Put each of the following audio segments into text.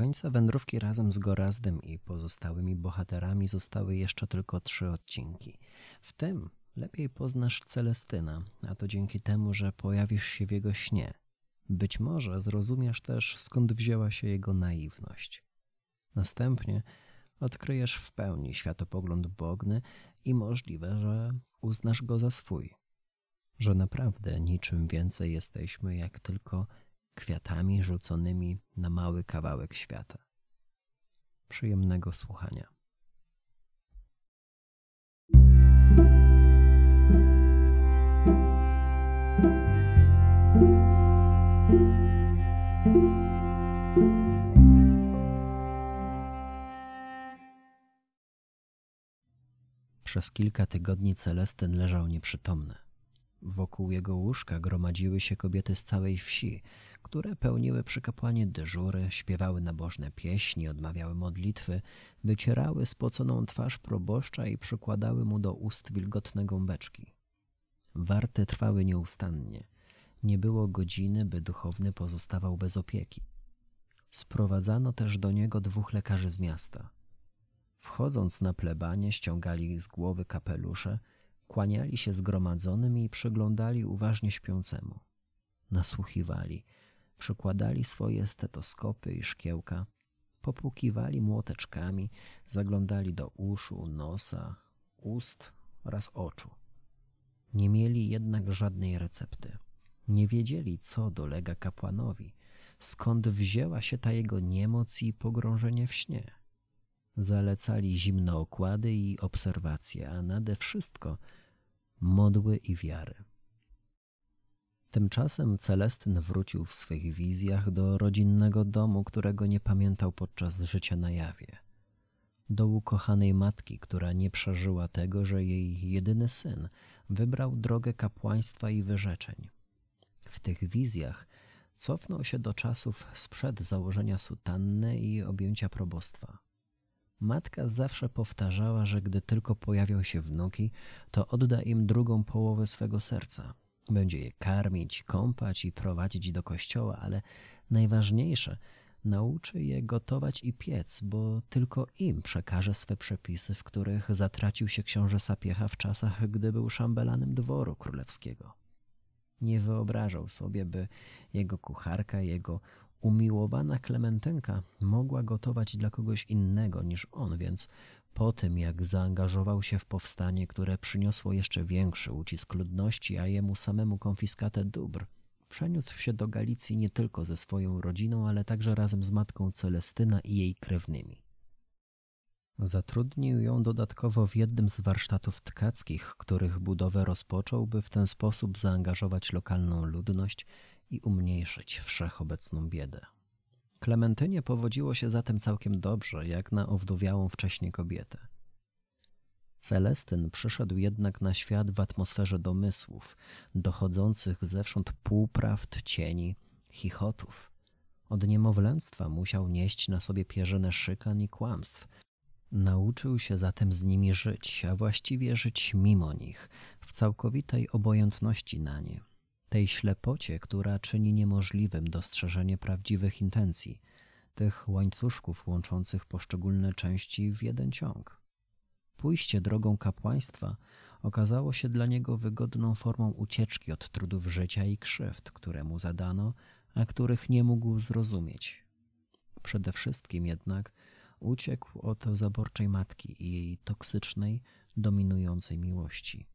końca wędrówki razem z Gorazdem i pozostałymi bohaterami zostały jeszcze tylko trzy odcinki. W tym lepiej poznasz Celestyna, a to dzięki temu, że pojawisz się w jego śnie. Być może zrozumiesz też, skąd wzięła się jego naiwność. Następnie odkryjesz w pełni światopogląd Bogny i możliwe, że uznasz go za swój. Że naprawdę niczym więcej jesteśmy, jak tylko kwiatami rzuconymi na mały kawałek świata. Przyjemnego słuchania. Przez kilka tygodni Celestyn leżał nieprzytomny. Wokół jego łóżka gromadziły się kobiety z całej wsi, które pełniły przy kapłanie dyżury, śpiewały nabożne pieśni, odmawiały modlitwy, wycierały spoconą twarz proboszcza i przykładały mu do ust wilgotne gąbeczki. Warty trwały nieustannie. Nie było godziny, by duchowny pozostawał bez opieki. Sprowadzano też do niego dwóch lekarzy z miasta. Wchodząc na plebanie, ściągali z głowy kapelusze, kłaniali się zgromadzonym i przyglądali uważnie śpiącemu. Nasłuchiwali, przykładali swoje stetoskopy i szkiełka, popukiwali młoteczkami, zaglądali do uszu, nosa, ust oraz oczu. Nie mieli jednak żadnej recepty. Nie wiedzieli, co dolega kapłanowi, skąd wzięła się ta jego niemoc i pogrążenie w śnie. Zalecali zimne okłady i obserwacje, a nade wszystko modły i wiary. Tymczasem Celestyn wrócił w swych wizjach do rodzinnego domu, którego nie pamiętał podczas życia na jawie. Do ukochanej matki, która nie przeżyła tego, że jej jedyny syn wybrał drogę kapłaństwa i wyrzeczeń. W tych wizjach cofnął się do czasów sprzed założenia sutanny i objęcia probostwa. Matka zawsze powtarzała, że gdy tylko pojawią się wnuki, to odda im drugą połowę swego serca. Będzie je karmić, kąpać i prowadzić do kościoła, ale najważniejsze, nauczy je gotować i piec, bo tylko im przekaże swe przepisy, w których zatracił się książę Sapiecha w czasach, gdy był szambelanem dworu królewskiego. Nie wyobrażał sobie, by jego kucharka, jego umiłowana Klementynka mogła gotować dla kogoś innego niż on, więc po tym, jak zaangażował się w powstanie, które przyniosło jeszcze większy ucisk ludności, a jemu samemu konfiskatę dóbr, przeniósł się do Galicji nie tylko ze swoją rodziną, ale także razem z matką Celestyna i jej krewnymi. Zatrudnił ją dodatkowo w jednym z warsztatów tkackich, których budowę rozpoczął, by w ten sposób zaangażować lokalną ludność i umniejszyć wszechobecną biedę. Klementynie powodziło się zatem całkiem dobrze, jak na owdowiałą wcześniej kobietę. Celestyn przyszedł jednak na świat w atmosferze domysłów, dochodzących zewsząd półprawd, cieni, chichotów. Od niemowlęctwa musiał nieść na sobie pierzynę szykan i kłamstw. Nauczył się zatem z nimi żyć, a właściwie żyć mimo nich, w całkowitej obojętności na nie tej ślepocie, która czyni niemożliwym dostrzeżenie prawdziwych intencji, tych łańcuszków łączących poszczególne części w jeden ciąg. Pójście drogą kapłaństwa okazało się dla niego wygodną formą ucieczki od trudów życia i krzywd, które mu zadano, a których nie mógł zrozumieć. Przede wszystkim jednak uciekł od zaborczej matki i jej toksycznej, dominującej miłości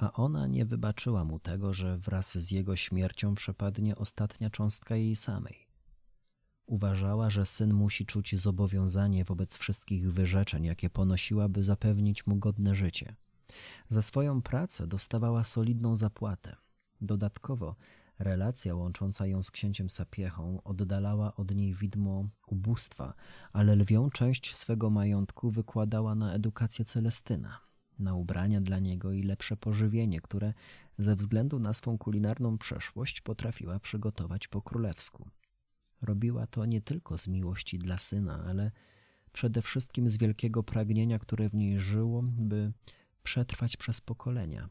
a ona nie wybaczyła mu tego, że wraz z jego śmiercią przepadnie ostatnia cząstka jej samej. Uważała, że syn musi czuć zobowiązanie wobec wszystkich wyrzeczeń, jakie ponosiła, by zapewnić mu godne życie. Za swoją pracę dostawała solidną zapłatę. Dodatkowo relacja łącząca ją z księciem Sapiechą oddalała od niej widmo ubóstwa, ale lwią część swego majątku wykładała na edukację Celestyna na ubrania dla niego i lepsze pożywienie, które ze względu na swą kulinarną przeszłość potrafiła przygotować po królewsku. Robiła to nie tylko z miłości dla syna, ale przede wszystkim z wielkiego pragnienia, które w niej żyło, by przetrwać przez pokolenia,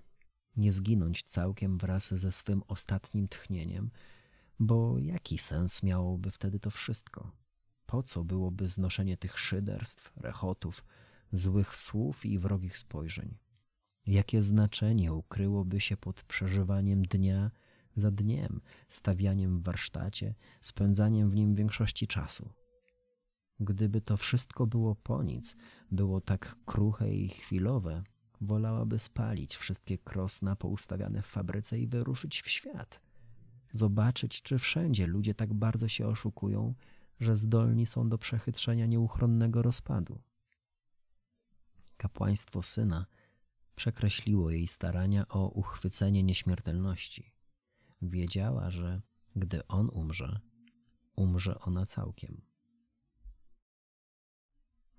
nie zginąć całkiem wraz ze swym ostatnim tchnieniem, Bo jaki sens miałoby wtedy to wszystko? Po co byłoby znoszenie tych szyderstw, rechotów, złych słów i wrogich spojrzeń? Jakie znaczenie ukryłoby się pod przeżywaniem dnia za dniem, stawianiem w warsztacie, spędzaniem w nim większości czasu? Gdyby to wszystko było po nic, było tak kruche i chwilowe, wolałaby spalić wszystkie krosna poustawiane w fabryce i wyruszyć w świat. Zobaczyć, czy wszędzie ludzie tak bardzo się oszukują, że zdolni są do przechytrzenia nieuchronnego rozpadu. Kapłaństwo syna przekreśliło jej starania o uchwycenie nieśmiertelności. Wiedziała, że gdy on umrze, umrze ona całkiem.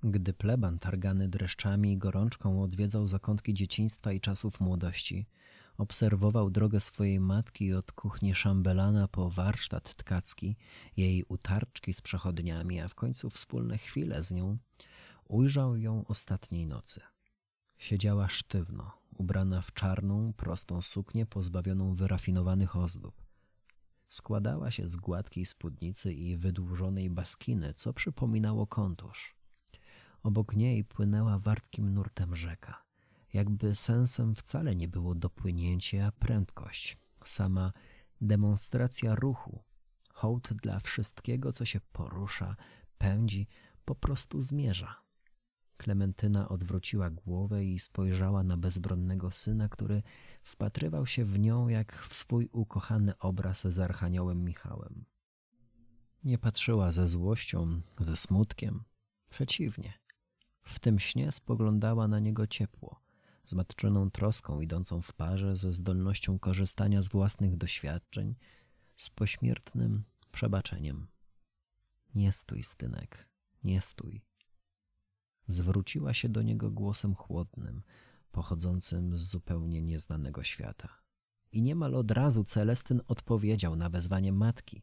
Gdy pleban targany dreszczami i gorączką odwiedzał zakątki dzieciństwa i czasów młodości, obserwował drogę swojej matki od kuchni szambelana po warsztat tkacki, jej utarczki z przechodniami, a w końcu wspólne chwile z nią, ujrzał ją ostatniej nocy. Siedziała sztywno, ubrana w czarną, prostą suknię pozbawioną wyrafinowanych ozdób. Składała się z gładkiej spódnicy i wydłużonej baskiny, co przypominało kontusz. Obok niej płynęła wartkim nurtem rzeka. Jakby sensem wcale nie było dopłynięcie, a prędkość. Sama demonstracja ruchu, hołd dla wszystkiego, co się porusza, pędzi, po prostu zmierza. Klementyna odwróciła głowę i spojrzała na bezbronnego syna, który wpatrywał się w nią jak w swój ukochany obraz z archaniołem Michałem. Nie patrzyła ze złością, ze smutkiem. Przeciwnie. W tym śnie spoglądała na niego ciepło, z matczyną troską idącą w parze ze zdolnością korzystania z własnych doświadczeń, z pośmiertnym przebaczeniem. Nie stój, Stynek, nie stój. Zwróciła się do niego głosem chłodnym, pochodzącym z zupełnie nieznanego świata. I niemal od razu Celestyn odpowiedział na wezwanie matki,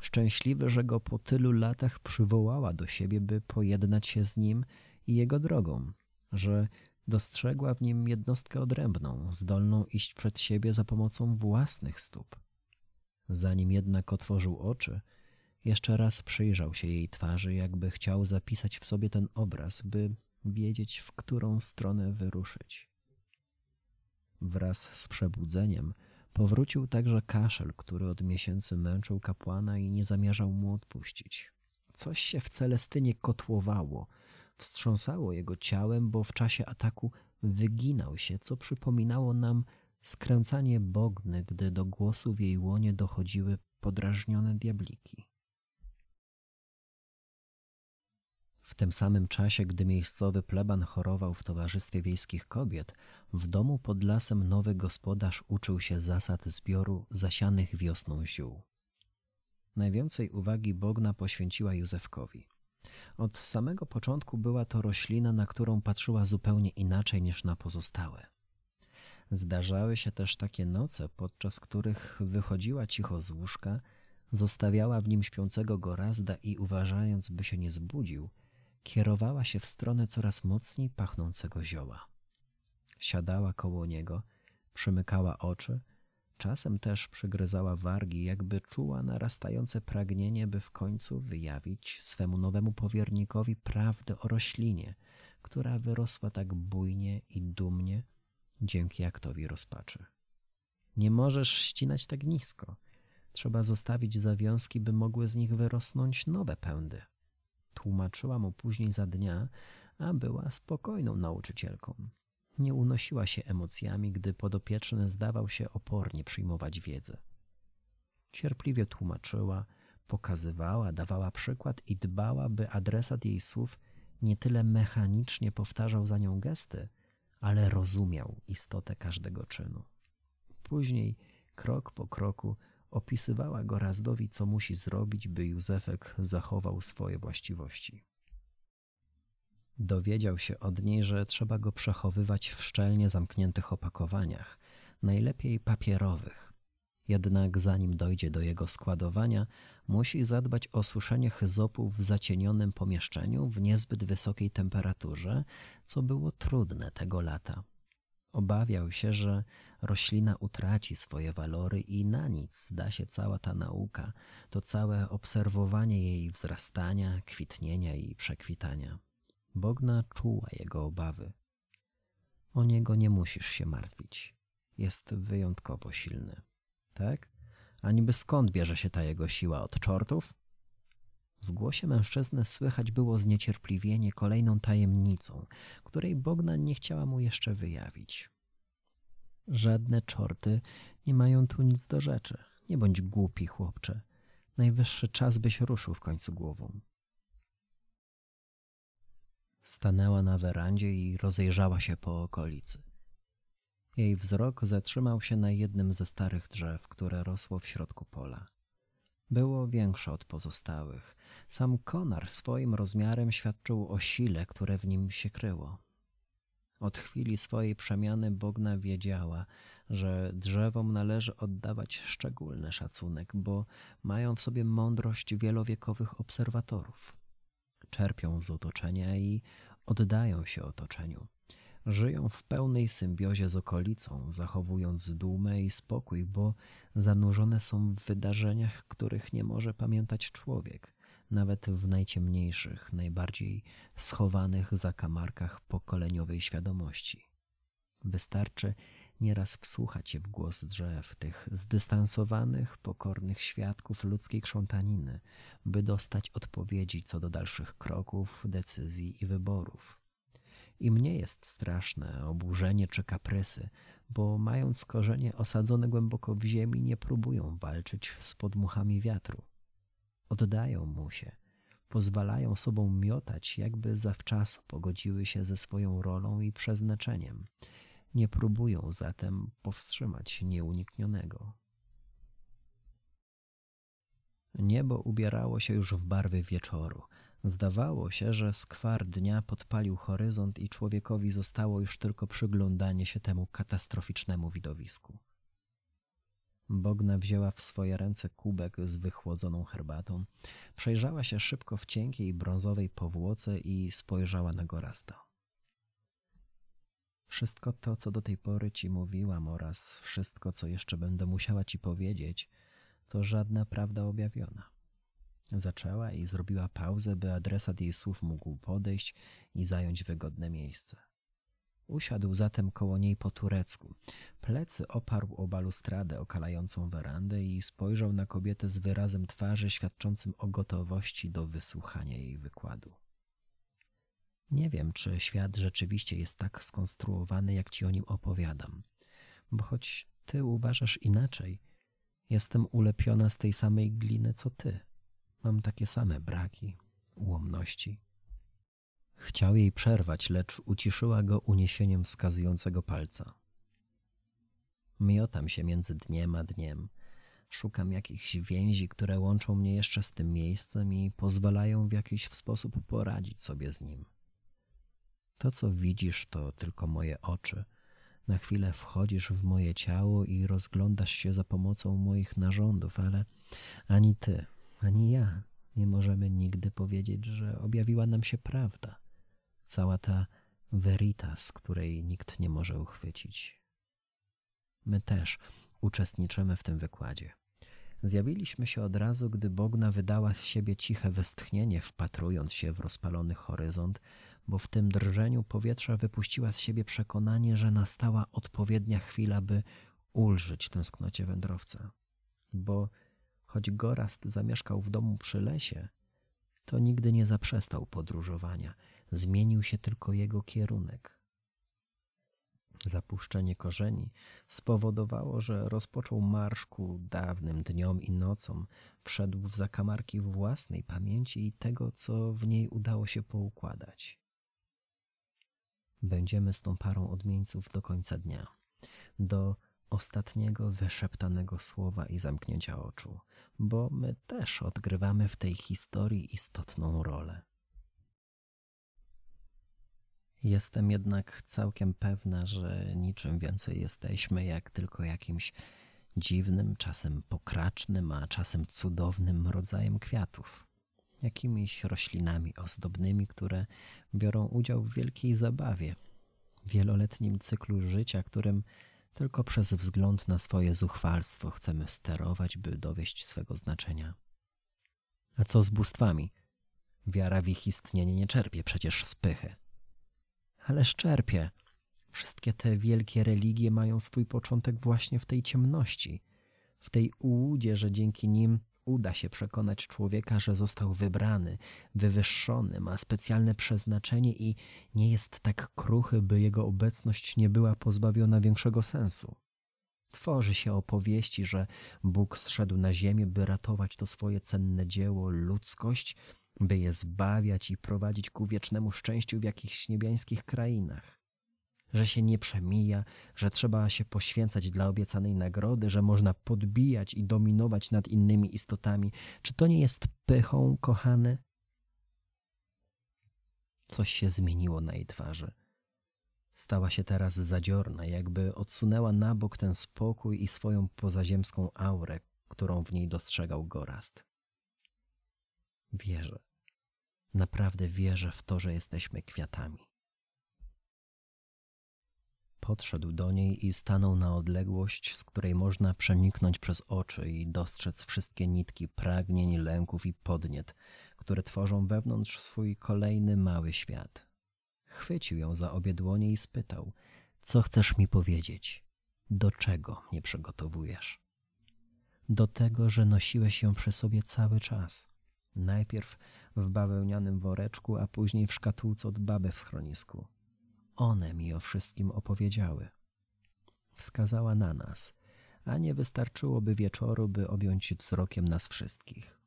szczęśliwy, że go po tylu latach przywołała do siebie, by pojednać się z nim i jego drogą, że dostrzegła w nim jednostkę odrębną, zdolną iść przed siebie za pomocą własnych stóp. Zanim jednak otworzył oczy, jeszcze raz przyjrzał się jej twarzy, jakby chciał zapisać w sobie ten obraz, by wiedzieć, w którą stronę wyruszyć. Wraz z przebudzeniem powrócił także kaszel, który od miesięcy męczył kapłana i nie zamierzał mu odpuścić. Coś się w Celestynie kotłowało, wstrząsało jego ciałem, bo w czasie ataku wyginał się, co przypominało nam skręcanie bogny, gdy do głosu w jej łonie dochodziły podrażnione diabliki. W tym samym czasie, gdy miejscowy pleban chorował w towarzystwie wiejskich kobiet, w domu pod lasem nowy gospodarz uczył się zasad zbioru zasianych wiosną ziół. Najwięcej uwagi Bogna poświęciła Józefkowi. Od samego początku była to roślina, na którą patrzyła zupełnie inaczej niż na pozostałe. Zdarzały się też takie noce, podczas których wychodziła cicho z łóżka, zostawiała w nim śpiącego Gorazda i uważając, by się nie zbudził, kierowała się w stronę coraz mocniej pachnącego zioła. Siadała koło niego, przymykała oczy, czasem też przygryzała wargi, jakby czuła narastające pragnienie, by w końcu wyjawić swemu nowemu powiernikowi prawdę o roślinie, która wyrosła tak bujnie i dumnie dzięki aktowi rozpaczy. Nie możesz ścinać tak nisko. Trzeba zostawić zawiązki, by mogły z nich wyrosnąć nowe pędy tłumaczyła mu później za dnia, a była spokojną nauczycielką. Nie unosiła się emocjami, gdy podopieczny zdawał się opornie przyjmować wiedzę. Cierpliwie tłumaczyła, pokazywała, dawała przykład i dbała, by adresat jej słów nie tyle mechanicznie powtarzał za nią gesty, ale rozumiał istotę każdego czynu. Później, krok po kroku, Opisywała go Razdowi, co musi zrobić, by Józefek zachował swoje właściwości. Dowiedział się od niej, że trzeba go przechowywać w szczelnie zamkniętych opakowaniach, najlepiej papierowych. Jednak zanim dojdzie do jego składowania, musi zadbać o suszenie chyzopu w zacienionym pomieszczeniu w niezbyt wysokiej temperaturze, co było trudne tego lata. Obawiał się, że roślina utraci swoje walory i na nic zda się cała ta nauka, to całe obserwowanie jej wzrastania, kwitnienia i przekwitania. Bogna czuła jego obawy. O niego nie musisz się martwić. Jest wyjątkowo silny. Tak? A niby skąd bierze się ta jego siła? Od czortów? W głosie mężczyzny słychać było zniecierpliwienie kolejną tajemnicą, której Bogna nie chciała mu jeszcze wyjawić. Żadne czorty nie mają tu nic do rzeczy. Nie bądź głupi, chłopcze. Najwyższy czas, byś ruszył w końcu głową. Stanęła na werandzie i rozejrzała się po okolicy. Jej wzrok zatrzymał się na jednym ze starych drzew, które rosło w środku pola. Było większe od pozostałych. Sam konar swoim rozmiarem świadczył o sile, które w nim się kryło. Od chwili swojej przemiany Bogna wiedziała, że drzewom należy oddawać szczególny szacunek, bo mają w sobie mądrość wielowiekowych obserwatorów. Czerpią z otoczenia i oddają się otoczeniu. Żyją w pełnej symbiozie z okolicą, zachowując dumę i spokój, bo zanurzone są w wydarzeniach, których nie może pamiętać człowiek, nawet w najciemniejszych, najbardziej schowanych zakamarkach pokoleniowej świadomości. Wystarczy nieraz wsłuchać się w głos drzew, tych zdystansowanych, pokornych świadków ludzkiej krzątaniny, by dostać odpowiedzi co do dalszych kroków, decyzji i wyborów. Im nie jest straszne oburzenie czy kaprysy, bo mając korzenie osadzone głęboko w ziemi, nie próbują walczyć z podmuchami wiatru. Oddają mu się, pozwalają sobą miotać, jakby zawczasu pogodziły się ze swoją rolą i przeznaczeniem. Nie próbują zatem powstrzymać nieuniknionego. Niebo ubierało się już w barwy wieczoru – Zdawało się, że skwar dnia podpalił horyzont i człowiekowi zostało już tylko przyglądanie się temu katastroficznemu widowisku. Bogna wzięła w swoje ręce kubek z wychłodzoną herbatą, przejrzała się szybko w cienkiej brązowej powłoce i spojrzała na Gorasta. Wszystko to, co do tej pory ci mówiłam oraz wszystko, co jeszcze będę musiała ci powiedzieć, to żadna prawda objawiona. Zaczęła i zrobiła pauzę, by adresat jej słów mógł podejść i zająć wygodne miejsce. Usiadł zatem koło niej po turecku. Plecy oparł o balustradę okalającą werandę i spojrzał na kobietę z wyrazem twarzy świadczącym o gotowości do wysłuchania jej wykładu. Nie wiem, czy świat rzeczywiście jest tak skonstruowany, jak ci o nim opowiadam, bo choć ty uważasz inaczej, jestem ulepiona z tej samej gliny co ty. Mam takie same braki, ułomności. Chciał jej przerwać, lecz uciszyła go uniesieniem wskazującego palca. Miotam się między dniem a dniem. Szukam jakichś więzi, które łączą mnie jeszcze z tym miejscem i pozwalają w jakiś sposób poradzić sobie z nim. To, co widzisz, to tylko moje oczy. Na chwilę wchodzisz w moje ciało i rozglądasz się za pomocą moich narządów, ale ani ty, ani ja nie możemy nigdy powiedzieć, że objawiła nam się prawda. Cała ta veritas, której nikt nie może uchwycić. My też uczestniczymy w tym wykładzie. Zjawiliśmy się od razu, gdy Bogna wydała z siebie ciche westchnienie, wpatrując się w rozpalony horyzont, bo w tym drżeniu powietrza wypuściła z siebie przekonanie, że nastała odpowiednia chwila, by ulżyć tęsknocie wędrowca. Bo Choć Gorast zamieszkał w domu przy lesie, to nigdy nie zaprzestał podróżowania, zmienił się tylko jego kierunek. Zapuszczenie korzeni spowodowało, że rozpoczął marsz ku dawnym dniom i nocom, wszedł w zakamarki własnej pamięci i tego, co w niej udało się poukładać. Będziemy z tą parą odmieńców do końca dnia, do ostatniego wyszeptanego słowa i zamknięcia oczu, bo my też odgrywamy w tej historii istotną rolę. Jestem jednak całkiem pewna, że niczym więcej jesteśmy jak tylko jakimś dziwnym, czasem pokracznym, a czasem cudownym rodzajem kwiatów. Jakimiś roślinami ozdobnymi, które biorą udział w wielkiej zabawie, wieloletnim cyklu życia, którym tylko przez wzgląd na swoje zuchwalstwo chcemy sterować, by dowieść swego znaczenia. A co z bóstwami? Wiara w ich istnienie nie czerpie przecież z pychy. Ależ czerpie. Wszystkie te wielkie religie mają swój początek właśnie w tej ciemności, w tej ułudzie, że dzięki nim uda się przekonać człowieka, że został wybrany, wywyższony, ma specjalne przeznaczenie i nie jest tak kruchy, by jego obecność nie była pozbawiona większego sensu. Tworzy się opowieści, że Bóg zszedł na ziemię, by ratować to swoje cenne dzieło, ludzkość, by je zbawiać i prowadzić ku wiecznemu szczęściu w jakichś niebiańskich krainach. Że się nie przemija, że trzeba się poświęcać dla obiecanej nagrody, że można podbijać i dominować nad innymi istotami. Czy to nie jest pychą, kochany? Coś się zmieniło na jej twarzy. Stała się teraz zadziorna, jakby odsunęła na bok ten spokój i swoją pozaziemską aurę, którą w niej dostrzegał Gorast. Wierzę. Naprawdę wierzę w to, że jesteśmy kwiatami. Podszedł do niej i stanął na odległość, z której można przeniknąć przez oczy i dostrzec wszystkie nitki pragnień, lęków i podniet, które tworzą wewnątrz swój kolejny mały świat. Chwycił ją za obie dłonie i spytał: Co chcesz mi powiedzieć? Do czego mnie przygotowujesz? Do tego, że nosiłeś ją przy sobie cały czas. Najpierw w bawełnianym woreczku, a później w szkatułce od baby w schronisku. One mi o wszystkim opowiedziały. Wskazała na nas, a nie wystarczyłoby wieczoru, by objąć wzrokiem nas wszystkich.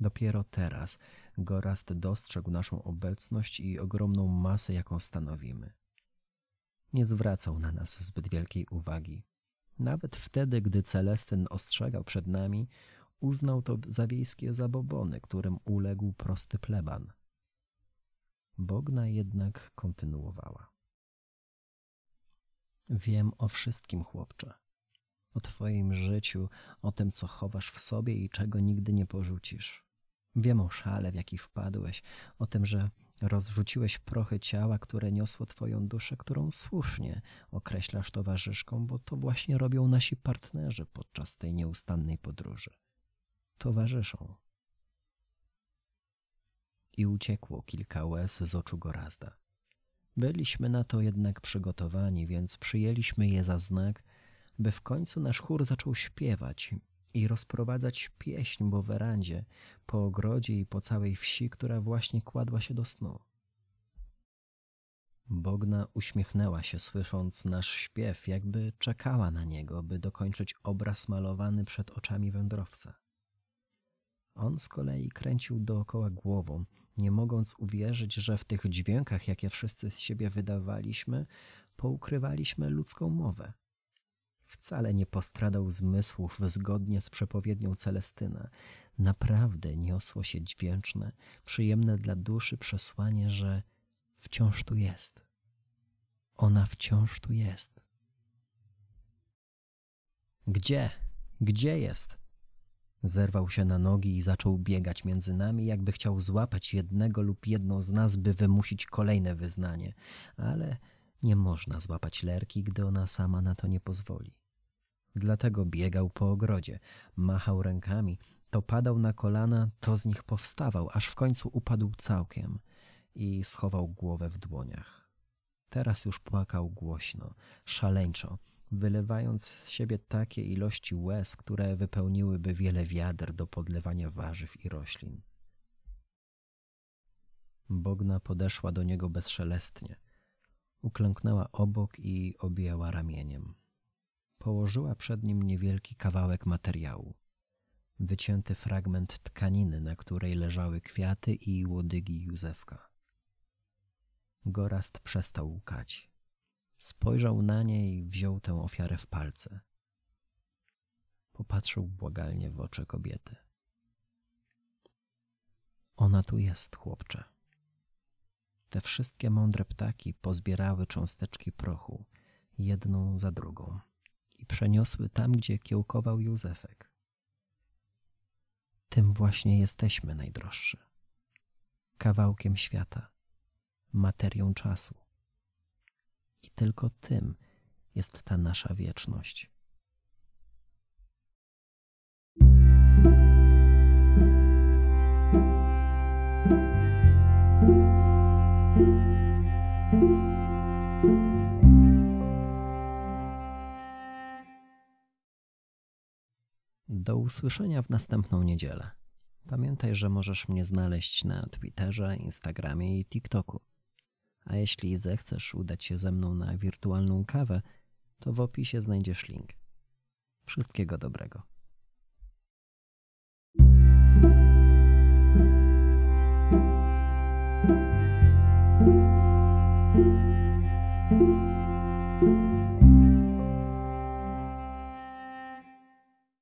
Dopiero teraz Gorast dostrzegł naszą obecność i ogromną masę, jaką stanowimy. Nie zwracał na nas zbyt wielkiej uwagi. Nawet wtedy, gdy Celestyn ostrzegał przed nami, uznał to za wiejskie zabobony, którym uległ prosty pleban. Bogna jednak kontynuowała. Wiem o wszystkim, chłopcze. O twoim życiu, o tym, co chowasz w sobie i czego nigdy nie porzucisz. Wiem o szale, w jaki wpadłeś, o tym, że rozrzuciłeś prochy ciała, które niosło twoją duszę, którą słusznie określasz towarzyszką, bo to właśnie robią nasi partnerzy podczas tej nieustannej podróży. Towarzyszą. I uciekło kilka łez z oczu Gorazda. Byliśmy na to jednak przygotowani, więc przyjęliśmy je za znak, by w końcu nasz chór zaczął śpiewać i rozprowadzać pieśń po werandzie, po ogrodzie i po całej wsi, która właśnie kładła się do snu. Bogna uśmiechnęła się, słysząc nasz śpiew, jakby czekała na niego, by dokończyć obraz malowany przed oczami wędrowca. On z kolei kręcił dookoła głową, nie mogąc uwierzyć, że w tych dźwiękach, jakie wszyscy z siebie wydawaliśmy, poukrywaliśmy ludzką mowę. Wcale nie postradał zmysłów zgodnie z przepowiednią Celestyna. Naprawdę niosło się dźwięczne, przyjemne dla duszy przesłanie, że wciąż tu jest. Ona wciąż tu jest. Gdzie? Gdzie jest? Zerwał się na nogi i zaczął biegać między nami, jakby chciał złapać jednego lub jedną z nas, by wymusić kolejne wyznanie, ale nie można złapać lerki, gdy ona sama na to nie pozwoli. Dlatego biegał po ogrodzie, machał rękami, to padał na kolana, to z nich powstawał, aż w końcu upadł całkiem i schował głowę w dłoniach. Teraz już płakał głośno, szaleńczo, wylewając z siebie takie ilości łez, które wypełniłyby wiele wiader do podlewania warzyw i roślin. Bogna podeszła do niego bezszelestnie. Uklęknęła obok i objęła ramieniem. Położyła przed nim niewielki kawałek materiału. Wycięty fragment tkaniny, na której leżały kwiaty i łodygi Józefka. Gorast przestał łkać. Spojrzał na nie i wziął tę ofiarę w palce. Popatrzył błagalnie w oczy kobiety. Ona tu jest, chłopcze. Te wszystkie mądre ptaki pozbierały cząsteczki prochu, jedną za drugą, i przeniosły tam, gdzie kiełkował Józefek. Tym właśnie jesteśmy, najdroższy. Kawałkiem świata, materią czasu I tylko tym jest ta nasza wieczność. Do usłyszenia w następną niedzielę. Pamiętaj, że możesz mnie znaleźć na Twitterze, Instagramie i TikToku. A jeśli zechcesz udać się ze mną na wirtualną kawę, to w opisie znajdziesz link. Wszystkiego dobrego.